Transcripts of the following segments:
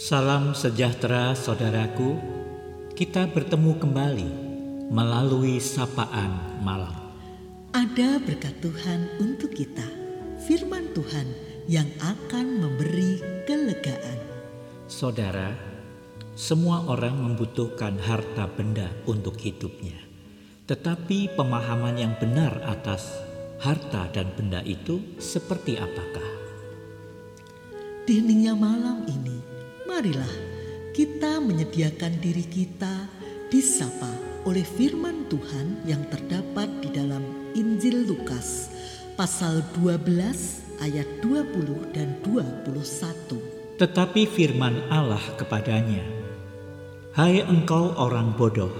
Salam sejahtera saudaraku, kita bertemu kembali melalui sapaan malam. Ada berkat Tuhan untuk kita, firman Tuhan yang akan memberi kelegaan. Saudara, semua orang membutuhkan harta benda untuk hidupnya. Tetapi pemahaman yang benar atas harta dan benda itu seperti apakah? Di heningnya malam ini, marilah kita menyediakan diri kita disapa oleh firman Tuhan yang terdapat di dalam Injil Lukas pasal 12 ayat 20 dan 21. Tetapi firman Allah kepadanya, Hai engkau orang bodoh,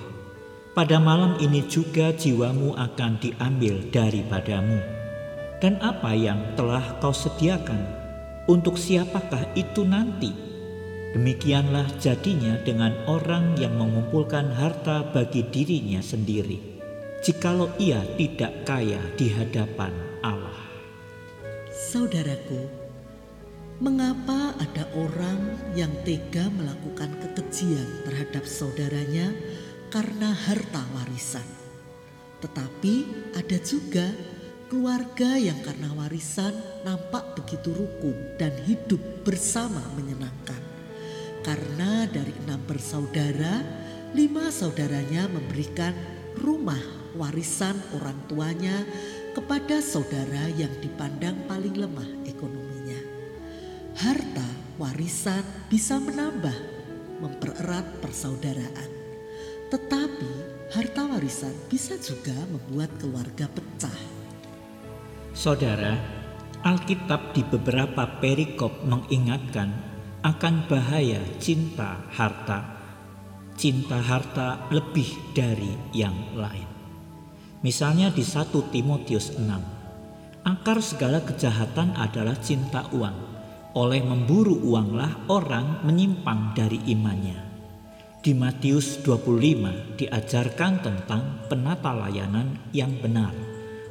pada malam ini juga jiwamu akan diambil daripadamu. Dan apa yang telah kau sediakan untuk siapakah itu nanti? Demikianlah jadinya dengan orang yang mengumpulkan harta bagi dirinya sendiri, jikalau ia tidak kaya di hadapan Allah. Saudaraku, mengapa ada orang yang tega melakukan kekejian terhadap saudaranya karena harta warisan? Tetapi ada juga Keluarga yang karena warisan nampak begitu rukun dan hidup bersama menyenangkan. Karena dari enam bersaudara, lima saudaranya memberikan rumah warisan orang tuanya kepada saudara yang dipandang paling lemah ekonominya. Harta warisan bisa menambah, mempererat persaudaraan. Tetapi harta warisan bisa juga membuat keluarga pecah Saudara, Alkitab di beberapa perikop mengingatkan akan bahaya cinta harta. Cinta harta lebih dari yang lain. Misalnya di 1 Timotius 6. Akar segala kejahatan adalah cinta uang. Oleh memburu uanglah orang menyimpang dari imannya. Di Matius 25 diajarkan tentang penata layanan yang benar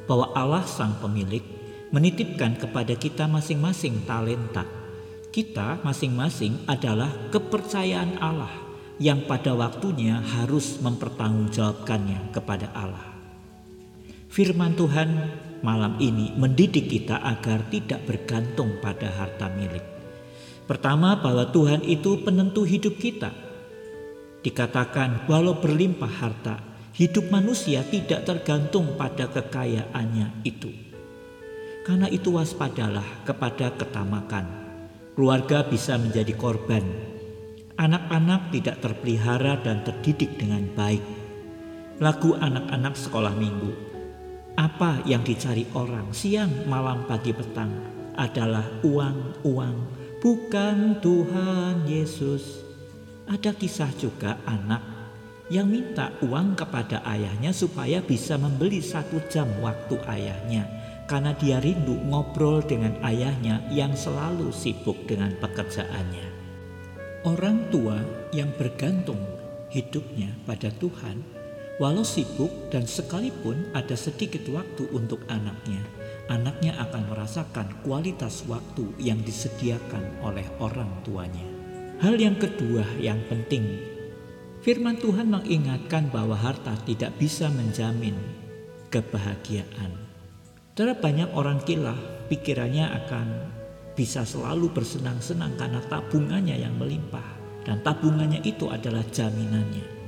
bahwa Allah sang pemilik menitipkan kepada kita masing-masing talenta. Kita masing-masing adalah kepercayaan Allah yang pada waktunya harus mempertanggungjawabkannya kepada Allah. Firman Tuhan malam ini mendidik kita agar tidak bergantung pada harta milik. Pertama bahwa Tuhan itu penentu hidup kita. Dikatakan walau berlimpah harta Hidup manusia tidak tergantung pada kekayaannya itu. Karena itu waspadalah kepada ketamakan. Keluarga bisa menjadi korban. Anak-anak tidak terpelihara dan terdidik dengan baik. Lagu anak-anak sekolah minggu. Apa yang dicari orang siang, malam, pagi, petang adalah uang, uang, bukan Tuhan Yesus. Ada kisah juga anak yang minta uang kepada ayahnya supaya bisa membeli satu jam waktu ayahnya karena dia rindu ngobrol dengan ayahnya yang selalu sibuk dengan pekerjaannya. Orang tua yang bergantung hidupnya pada Tuhan, walau sibuk dan sekalipun ada sedikit waktu untuk anaknya, anaknya akan merasakan kualitas waktu yang disediakan oleh orang tuanya. Hal yang kedua yang penting Firman Tuhan mengingatkan bahwa harta tidak bisa menjamin kebahagiaan. Terlalu banyak orang kilah pikirannya akan bisa selalu bersenang-senang karena tabungannya yang melimpah dan tabungannya itu adalah jaminannya.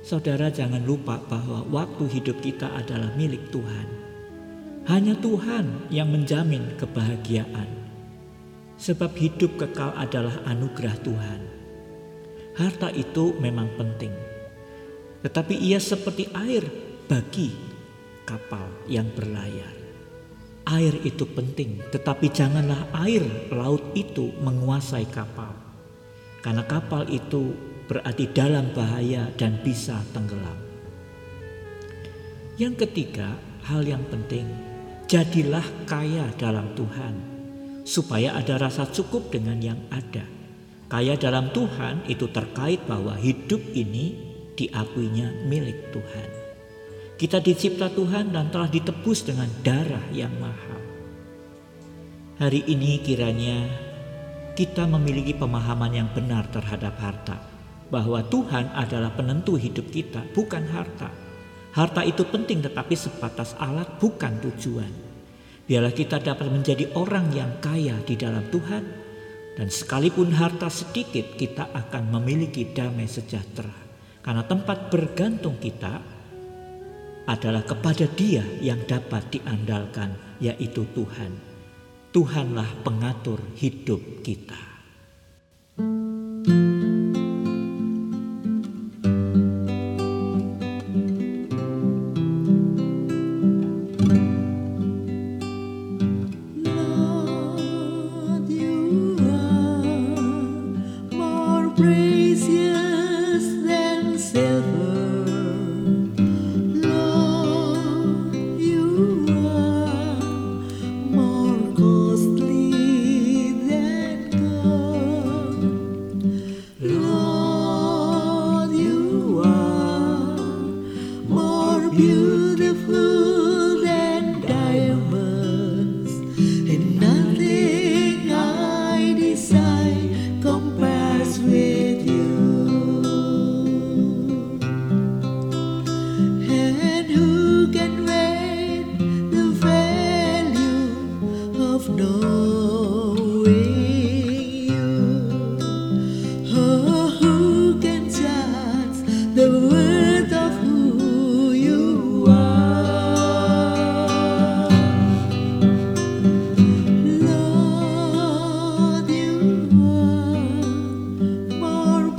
Saudara jangan lupa bahwa waktu hidup kita adalah milik Tuhan. Hanya Tuhan yang menjamin kebahagiaan. Sebab hidup kekal adalah anugerah Tuhan. Harta itu memang penting, tetapi ia seperti air bagi kapal yang berlayar. Air itu penting, tetapi janganlah air laut itu menguasai kapal, karena kapal itu berarti dalam bahaya dan bisa tenggelam. Yang ketiga, hal yang penting, jadilah kaya dalam Tuhan, supaya ada rasa cukup dengan yang ada Kaya dalam Tuhan itu terkait bahwa hidup ini diakuinya milik Tuhan. Kita dicipta Tuhan dan telah ditebus dengan darah yang mahal. Hari ini kiranya kita memiliki pemahaman yang benar terhadap harta, bahwa Tuhan adalah penentu hidup kita, bukan harta. Harta itu penting, tetapi sebatas alat, bukan tujuan. Biarlah kita dapat menjadi orang yang kaya di dalam Tuhan, dan sekalipun harta sedikit, kita akan memiliki damai sejahtera, karena tempat bergantung kita adalah kepada Dia yang dapat diandalkan, yaitu Tuhan. Tuhanlah pengatur hidup kita.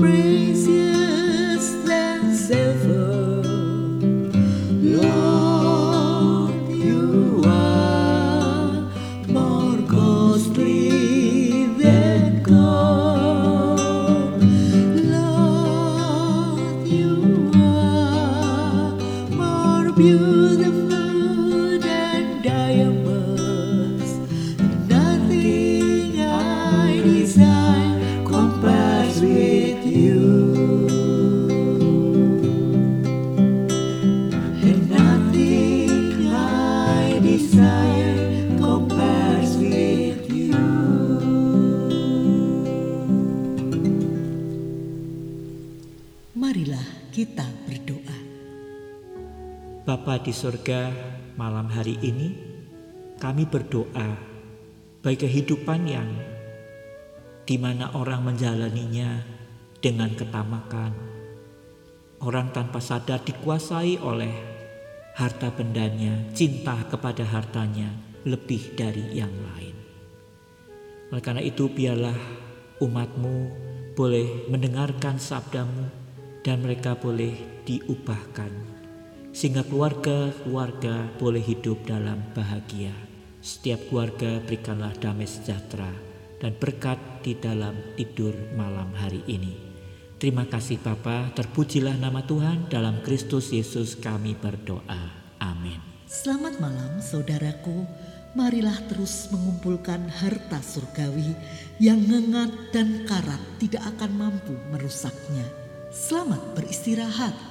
precious than silver. Lord, you are more costly than gold. Lord, you are more beautiful. Bapa di surga, malam hari ini kami berdoa bagi kehidupan yang di mana orang menjalaninya dengan ketamakan. Orang tanpa sadar dikuasai oleh harta bendanya, cinta kepada hartanya lebih dari yang lain. Oleh karena itu biarlah umatmu boleh mendengarkan sabdamu dan mereka boleh diubahkan sehingga keluarga-keluarga boleh hidup dalam bahagia. Setiap keluarga berikanlah damai sejahtera dan berkat di dalam tidur malam hari ini. Terima kasih Bapa, terpujilah nama Tuhan dalam Kristus Yesus kami berdoa. Amin. Selamat malam saudaraku. Marilah terus mengumpulkan harta surgawi yang ngengat dan karat tidak akan mampu merusaknya. Selamat beristirahat.